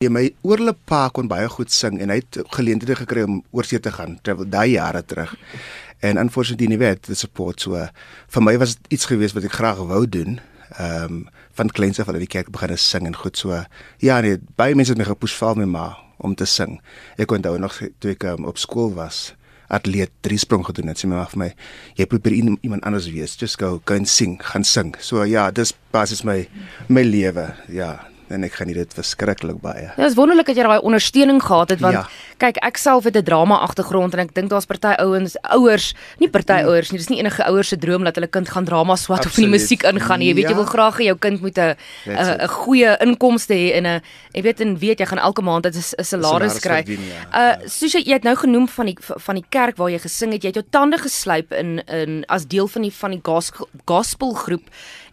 Ja, my oorle pa kon baie goed sing en hy het geleenthede gekry om oorsee te gaan, travel daai jare terug. En unfortunately nie weet the support so vir my was iets gewees wat ek graag wou doen. Ehm um, van kleins af al die kerk begin sing en goed so. Ja nee, baie mense het my gepush val my ma om te sing. Ek onthou nog toe ek um, op skool was atleet drie sprong gedoen het. Sy my vir my jy probeer iemand anders wees. Just go go and sing, gaan sing. So ja, dis basies my my lewe. Ja, en ek geniet dit verskriklik baie. Ja, dit is wonderlik dat jy daai ondersteuning gehad het want ja. kyk, ek self het 'n drama agtergrond en ek dink daar's party ouens, ouers, nie party hmm. ouers nie, dis nie enige ouers se droom dat hulle kind gaan drama swat of in die musiek ingaan nie. Jy weet ja. jy wil graag hê jou kind moet 'n 'n goeie inkomste hê en 'n jy weet en weet jy gaan elke maand 'n salaris kry. Ja. Uh soos jy, jy het nou genoem van die van die kerk waar jy gesing het, jy het jou tande geslyp in in as deel van die van die gospel groep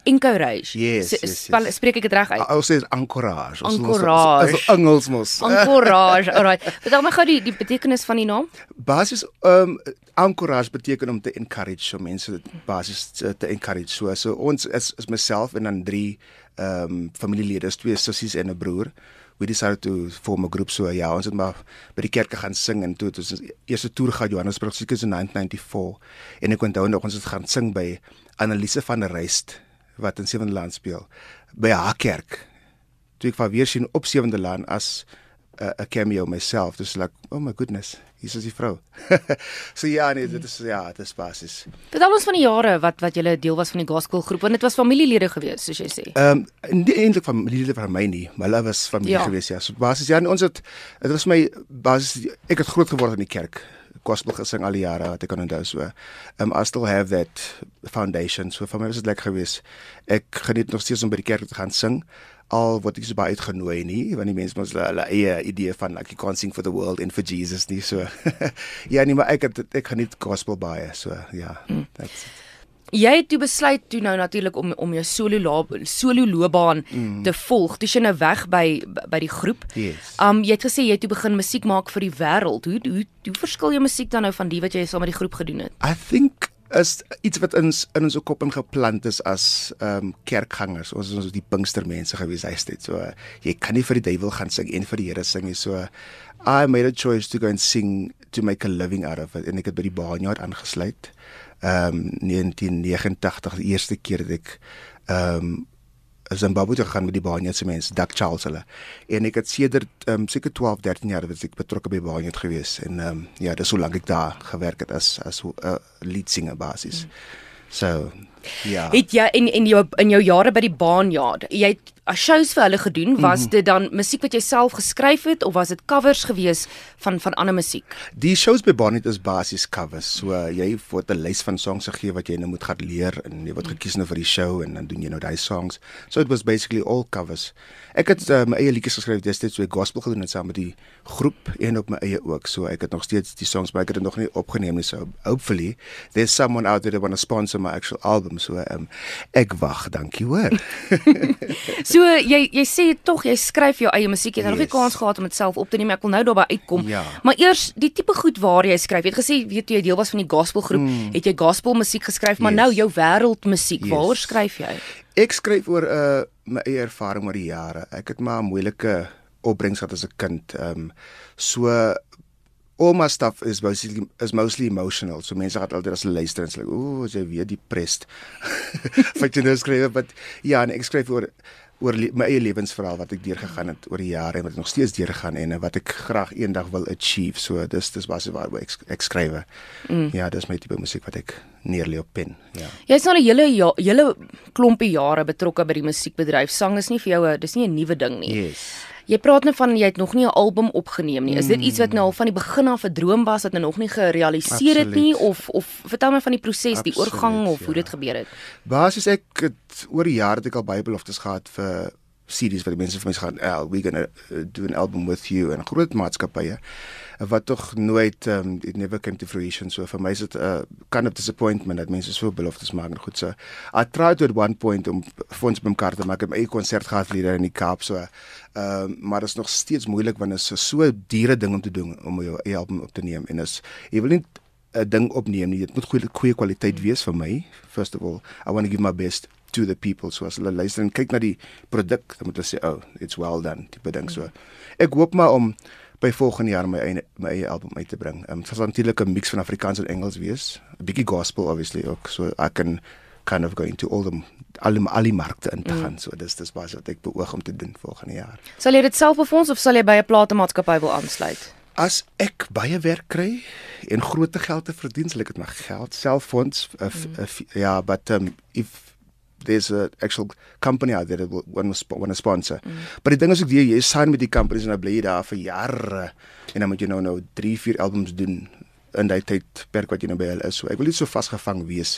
encourage. Yes, yes, yes. Spel, spreek ek dit reg uit? Ons sê encourage. Ons encourage. Ons Engels mos. Encourage. Alright. Vertel my gou die die betekenis van die naam. Basies ehm um, encourage beteken om te encourage so mense basies te, te encourage so. So ons is is myself en dan drie ehm um, familielede, twee sussies en 'n broer. We decided to form a group so ja, ons het maar by die kerk gaan sing en toe het ons eerste toer gehad Johannesburg seker in 1994 en ek onthou nog ons het gaan sing by Annelise van der Rest wat in Sewende Land speel by haar kerk. Toe ek van weer sien op Sewende Land as 'n uh, 'n cameo myself, dis like oh my goodness, hier is die vrou. so ja, nee, dit is ja, dit is basies. Dit was van die jare wat wat jy deel was van die gospel groep en dit was familielede gewees soos jy sê. Ehm um, nie eintlik familielede van my nie, maar hulle was familie ja. gewees ja. So basies ja, ons het dit was my basies ek het groot geword in die kerk gospel gesing al die jare wat ek kan onthou so. Um I still have that foundation. So vir my was dit lekker geweest. Ek geniet nog steeds om by die kerk te gaan sing. Al word ek so baie uitgenooi nie, want die mense mos hulle eie idee van like you can't sing for the world and for Jesus nie so. ja, nee, maar ek het, ek geniet gospel baie. So ja, mm. that's it. Jy het toe besluit toe nou natuurlik om om jou solo solo loopbaan mm. te volg. Dis jy nou weg by by die groep. Yes. Um jy het gesê jy het toe begin musiek maak vir die wêreld. Hoe hoe hoe verskil jou musiek dan nou van die wat jy saam met die groep gedoen het? I think is iets wat in in ons kop ingeplant is as ehm um, kerkgangers. Ons is ons die Pinkstermense gewees hy het so jy kan nie vir die duiwel gaan sing en vir die Here sing nie. So I made a choice to go and sing to make a living out of it en ek het by die Baanjaard aangesluit ehm um, 1989 die eerste keer dat ek ehm um, Zimbabwe toe gaan met die Baanjetse mense, Duck Charles hulle. En ek het sedert ehm um, seker 12, 13 jaar wat ek betrokke by Baanjet gewees en ehm um, ja, dis hoe lank ek daar gewerk het as as 'n uh, leadsinger basis. Mm. So, ja. Het jy in in jou in jou jare by die Baanjaard, jy het as shows vir hulle gedoen, was mm -hmm. dit dan musiek wat jy self geskryf het of was dit covers gewees van van ander musiek? Die shows by Bonnet is basies covers. So uh, jy word 'n lys van songs gegee wat jy nou moet gaan leer en jy word gekies nou vir die show en dan doen jy nou daai songs. So it was basically all covers. Ek het uh, my eie liedjies geskryf, dis dit so 'n gospel gedoen het saam met die groep en op my eie ook. So ek het nog steeds die songs, maar ek het dit nog nie opgeneem nie. So hopefully there's someone out there that want to sponsor my actual album. So um, ek wag, dankie hoor. so jy jy sê tog jy skryf jou eie musiek. Jy het yes. nog nie kans gehad om dit self op te neem. Ek wil nou daarby uitkom. Ja. Maar eers die tipe goed waar jy skryf. Jy het gesê weet jy deel was van die gospelgroep, mm. het jy gospel musiek geskryf, maar yes. nou jou wêreldmusiek. Yes. Waaroor skryf jy? Ek skryf oor 'n uh, my eie ervaring oor die jare. Ek het maar 'n moeilike opbrengs gehad as 'n kind. Ehm um, so all my stuff is basically is mostly emotional. So mense het altyd as hulle luister en sê, "Ooh, jy weet depressed." Wat jy nou skryf, but ja, en ek skryf oor oor my eie lewensverhaal wat ek deurgegaan het oor die jare en wat ek nog steeds deurgaan en wat ek graag eendag wil achieve. So dis dis basies waar ek ek skryf. Mm. Ja, dis my tipe musiek wat ek neerlê op pen. Ja. Jy's al 'n hele ja, hele klompie jare betrokke by die musiekbedryf. Sang is nie vir jou 'n dis nie 'n nuwe ding nie. Yes. Jy praat net van jy het nog nie 'n album opgeneem nie. Is dit iets wat nou al van die begin af 'n droom was wat nou nog nie gerealiseer het nie of of vertel my van die proses, die oorgang of ja. hoe dit gebeur het? Basies ek het oor jare het ek al baie beloftes gehad vir CD's wat die mense vir my gaan, "Oh, we're going to uh, do an album with you" en groot maatskappye wat tog nooit um, it never came to fruition. So vir my is dit 'n uh, kind of disappointment dat mense so beloftes maak. En goed so I tried at one point om fonds bymekaar te maak. Om 'n konsert gehad hier in die Kaap so ehm uh, maar dit is nog steeds moeilik want dit is so so diere ding om te doen om jou eie album op te neem. En is jy wil nie 'n ding opneem nie. Dit moet goeie goeie kwaliteit wees vir my. First of all, I want to give my best to the people. So as hulle luister en kyk na die produk, dan moet hulle sê, "Oh, it's well done." Tipe ding so. Ek hoop maar om by volgende jaar my eie my eie album uit te bring. Ehm um, sal natuurlik 'n mix van Afrikaans en Engels wees. 'n Bietjie gospel obviously ook. So I can kind of go into all the alle alle markte in te mm. gaan. So dis dis baie wat ek beoog om te doen volgende jaar. Sal jy dit self befonds of sal jy by 'n platemaatskappy wil aansluit? As ek baie werk kry en groot geld te verdien, sal ek dit my geld self fonds. Uh, mm. uh, ja, but um if there's a actual company out there that will to want to sponsor. Mm. But die ding is ek jy, jy sign met die companies en dan bly jy daar vir jare en dan moet jy nou nou 3, 4 albums doen in daai tyd perk wat jy nou by hulle is. So ek wil nie so vasgevang wees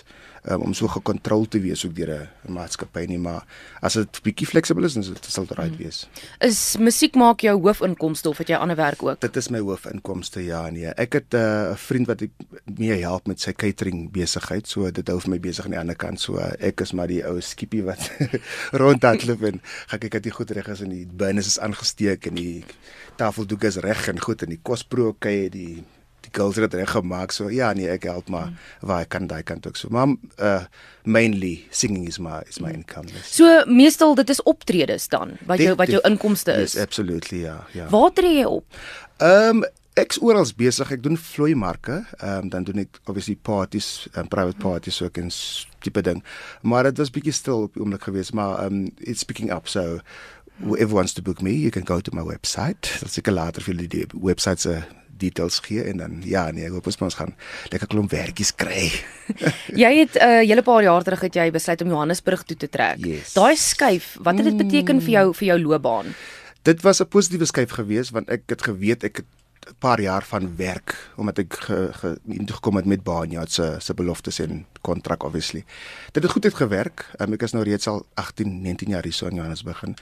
um, om so gekontrol te wees ook deur 'n maatskappy nie, maar as dit bietjie flexible is, dan sal dit reg wees. Is musiek maak jou hoofinkomste of het jy ander werk ook? Dit is my hoofinkomste, ja nee. Ek het eh, 'n uh, vriend wat ek mee help met sy catering besigheid, so dit hou vir my besig aan die ander kant. So ek is maar die ou skiepie wat rondhardloop en gaan kyk dat die goed reg is en die burners is aangesteek en die tafeldoeke is reg en goed en die kosbroodjie, die die girls het dit reg gemaak so ja nee ek help maar mm. waar ek kan daai kant ook so. Maar uh mainly singing is my is my mm. income this. so meestal dit is optredes dan wat jou wat jou inkomste is? Yes absolutely ja ja. Waar tree jy op? Ehm um, ek's oral besig ek doen vloei marke ehm um, dan doen ek obviously parties en um, private parties ook en tipe ding. Maar dit was bietjie stil op die oomblik geweest maar ehm um, it's picking up so whoever wants to book me you can go to my website. Dit's ek later vir die website se details gee en dan ja nee ek hoop ons gaan lekker klomp werkies kry. jy het 'n uh, hele paar jaar terug het jy besluit om Johannesburg toe te trek. Yes. Daai skuif, wat het dit beteken vir jou vir jou loopbaan? Dit was 'n positiewe skuif geweest want ek het geweet ek het 'n paar jaar van werk omdat ek ge, ge, ingekom het met Banya se se beloftes en kontrak obviously. Dit het goed het gewerk. Um, ek is nou reeds al 18, 19 jaar hier so in Johannesburg. Ehm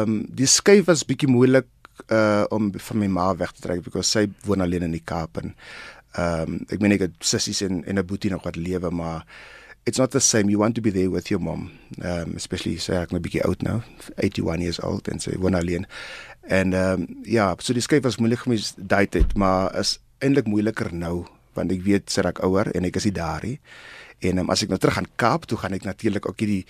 um, die skuif was bietjie moeilik uh om van my ma weg te trek because sy woon alleen in die Kaap en ehm um, ek meen ek het sissies en en 'n boetie nog wat lewe maar it's not the same. You want to be there with your mom um especially say ek nou bietjie oud nou 81 years old en sy woon alleen. En ehm um, ja so die skryf was moeilik vir my daai tyd maar is eintlik moeiliker nou want ek weet sy raak ouer en ek is nie daar nie. En um, as ek nou terug gaan Kaap toe gaan ek natuurlik ook hierdie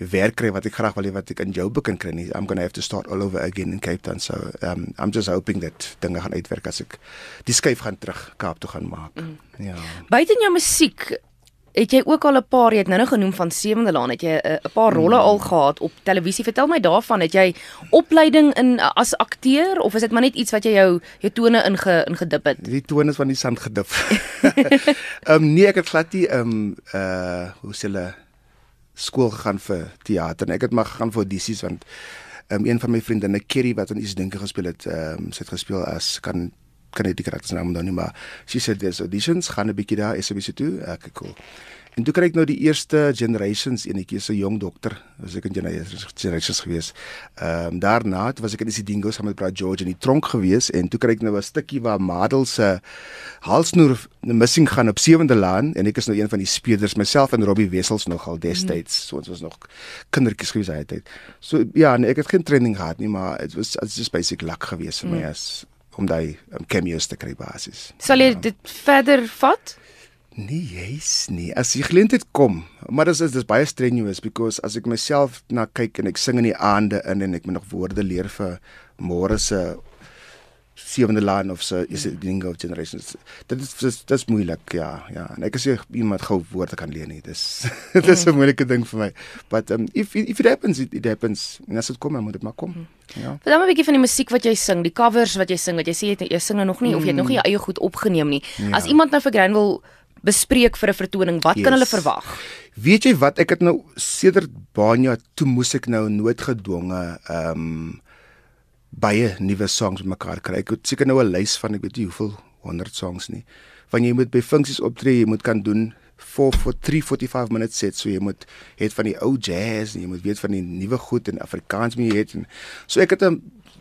werk kry wat ek graag wil hê wat ek in jou begin kry nie. I'm going to have to start all over again in Cape Town. So um I'm just hoping that dinge gaan uitwerk as ek die skuif gaan terug Kaap toe gaan maak. Mm. Ja. Buiten jou musiek Het jy ook al 'n paar, jy het nou nog genoem van Sewende Laan, het jy 'n paar rolle mm. al gehad op televisie? Vertel my daarvan, het jy opleiding in as akteur of is dit maar net iets wat jy jou jou tone inge ingedip het? Die tone is van die sand gedip. Ehm um, nee, ek het glad nie ehm um, uh hoe sê hulle skool gegaan vir teater en ek het maar gegaan vir audisies want um, een van my vriendinne Kerry wat in iets dinge gespeel het, um, sy het gespeel as kan kan ek die karakters naam onthou nie maar she said there's auditions gaan 'n bietjie daar SABC toe. Ek cool. En toe kry ek nou die eerste generations enetjie se jong dokter, was ek in generations gewees. Ehm um, daarna het was ek in die Dingo saam met Brad George in die tronk gewees en toe kry ek nou 'n stukkie waar Madel se halsnoer missing gaan op Sewende Laan en ek is nou een van die spelers myself en Robbie Wessels nogal destyds. Mm. So ons was nog kindertjies gewees hy het. So ja, nee, ek het geen training gehad nie, maar it was it's just basic luck gewees vir mm. my as om daai um, cameos te kry basis. Sal jy ja. dit verder vat? Nee, jy's nie. As die geleentheid kom, maar dit is dis baie strenuous because as ek myself na kyk en ek sing in die aande in en ek moet nog woorde leer vir môre se sewende line of so is it dingo generations. Dit is dis dis moeilik, ja, ja. En ek is iemand gou woorde kan leer nie. Dis dis 'n moeilike ding vir my. But um if if it happens it, it happens. En as dit kom, dan moet dit maar kom. Mm. Ja. Vertel my 'n bietjie van die musiek wat jy sing, die covers wat jy sing, wat jy sê jy, jy sing nou nog nie mm. of jy het nog nie jou eie goed opgeneem nie. Ja. As iemand nou vir Grand wil bespreek vir 'n vertoning, wat yes. kan hulle verwag? Weet jy wat ek het nou sedert Banya toe moes ek nou noodgedwonge ehm um, baie nuwe songs bymekaar kry. Ek het seker nou 'n lys van ek weet nie hoeveel 100 songs nie. Want jy moet by funksies optree, jy moet kan doen for for 345 minutes set so jy moet het van die ou jazz en jy moet weet van die nuwe goed en Afrikaans moet jy het en so ek het 'n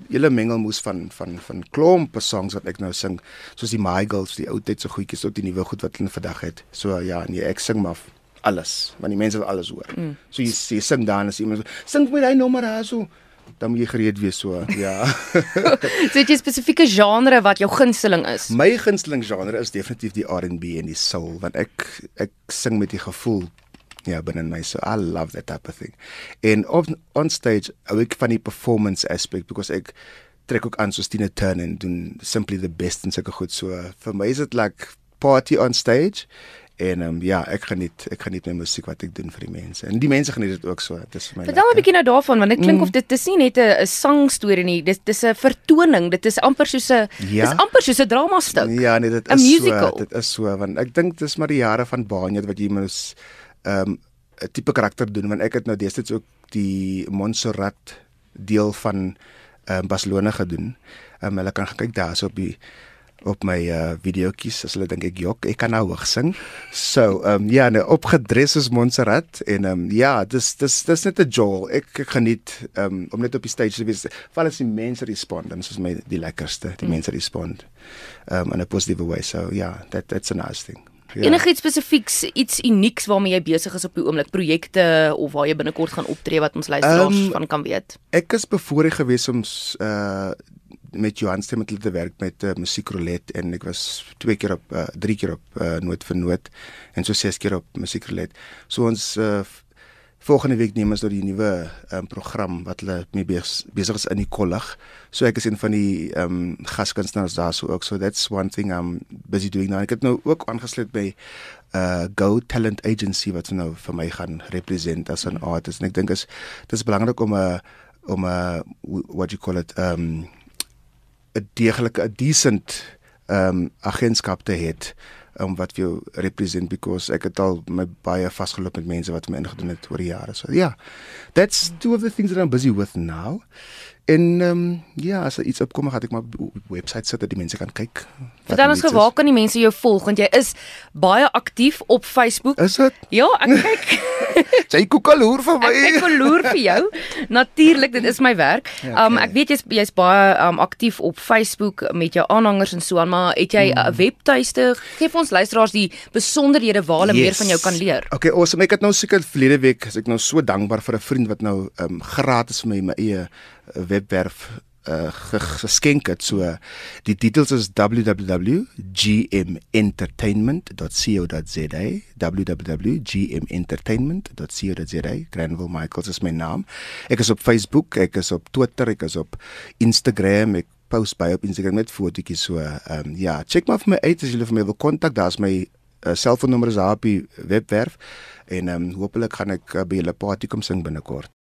hele mengelmoes van van van klompe songs wat ek nou sing soos die My Girls die ou tyd se goedjies tot die nuwe goed wat hulle vandag het so ja nee ek sing maar alles want die mense wil alles hoor mm. so jy, jy sing dan as iemand so, sing met hy nommer daar so dan moet jy gereed wees so. Ja. so dit is spesifieke genre wat jou gunsteling is. My gunsteling genre is definitief die R&B en die soul want ek ek sing met die gevoel ja binne my so I love that type of thing. En op on stage ek van die performance aspect because ek trek ook aan so Tina Turner en doen simply the best en sulke goed so vir my is dit like party on stage En um, ja, ek geniet ek geniet my musiek wat ek doen vir die mense. En die mense geniet dit ook so. Dit is vir my. Vertel 'n bietjie nou daarvan want dit klink mm. of dit is nie net 'n sangstorie nie. Dit dis 'n vertoning. Dit is amper soos 'n ja? dis amper soos 'n drama stuk. Ja, nee, dit is so. Dit is so want ek dink dis maar die jare van Baanjie wat jy ehm um, 'n tipe karakter doen want ek het nou destyds ook die Montserrat deel van um, Barcelona gedoen. Um, hulle kan kyk daarso op die op my uh videoetjies as hulle dink ek jok ek kan nou hoog sing. So ehm um, ja, nou opgedres as Montserrat en ehm um, ja, dis dis dis net 'n joy. Ek, ek geniet ehm um, om net op die stage te wees. Val as die mense respond, dan is my die lekkerste. Die mm. mense respond ehm um, in 'n positiewe way. So ja, yeah, that that's a nice thing. Ja. Enige iets spesifieks, iets unieks waarmee jy besig is op die oomblik, projekte of waar jy binnekort gaan optree wat ons luisteraars um, van kan weet? Ek is bevoorreg gewees om uh met Johan Stem met hulle te werk met uh, musiek roulette en ek was twee keer op uh, drie keer op uh, noot vir noot en so ses keer op musiek roulette. So ons uh, volgende week neem ons nou die nuwe um, program wat hulle mee besig is in die kollig. So ek is een van die ehm um, gaskunstenaars daar so ook. So that's one thing I'm busy doing now. Ek het nou ook aangesluit by uh Go Talent Agency wat nou vir my gaan represent as 'n artist en ek dink is dit is belangrik om 'n om 'n what you call it um 'n deeglike 'n decent ehm um, agentskap te hê om um, wat vir jou represent because ek het al my baie vasgeloop met mense wat my ingedoen het oor die jare. So ja, yeah, that's two of the things that I'm busy with now. En ehm um, ja, as er iets opkom, gaan ek maar webwerf sit dat die mense kan kyk. Vertel ons gewaar kan die mense jou volg want jy is baie aktief op Facebook. Is dit? Ja, ek kyk. Jy koekaloer vir my. Ek koekaloer vir jou. Natuurlik, dit is my werk. Ja, um ek weet jy's jy's baie um aktief op Facebook met jou aanhangers en so aan, maar het jy 'n hmm. webtuiste? Geef ons luisteraars die besonderhede waar hulle yes. meer van jou kan leer. Okay, awesome. Ek het nou seker verlede week, ek nou so dankbaar vir 'n vriend wat nou um gratis vir my my eie webwerf uh, geskenk het. So die titels is www.gmentertainment.co.za www.gmentertainment.co.za Granville Michaels is my naam. Ek is op Facebook, ek is op Twitter, ek is op Instagram, ek post by op Instagram met fotootjies so. Ehm um, ja, check maar vir my uit as jy vir my wil kontak, daar's my uh, selfoonnommer is daar op die webwerf en ehm um, hopelik gaan ek uh, by julle party kom sing binnekort.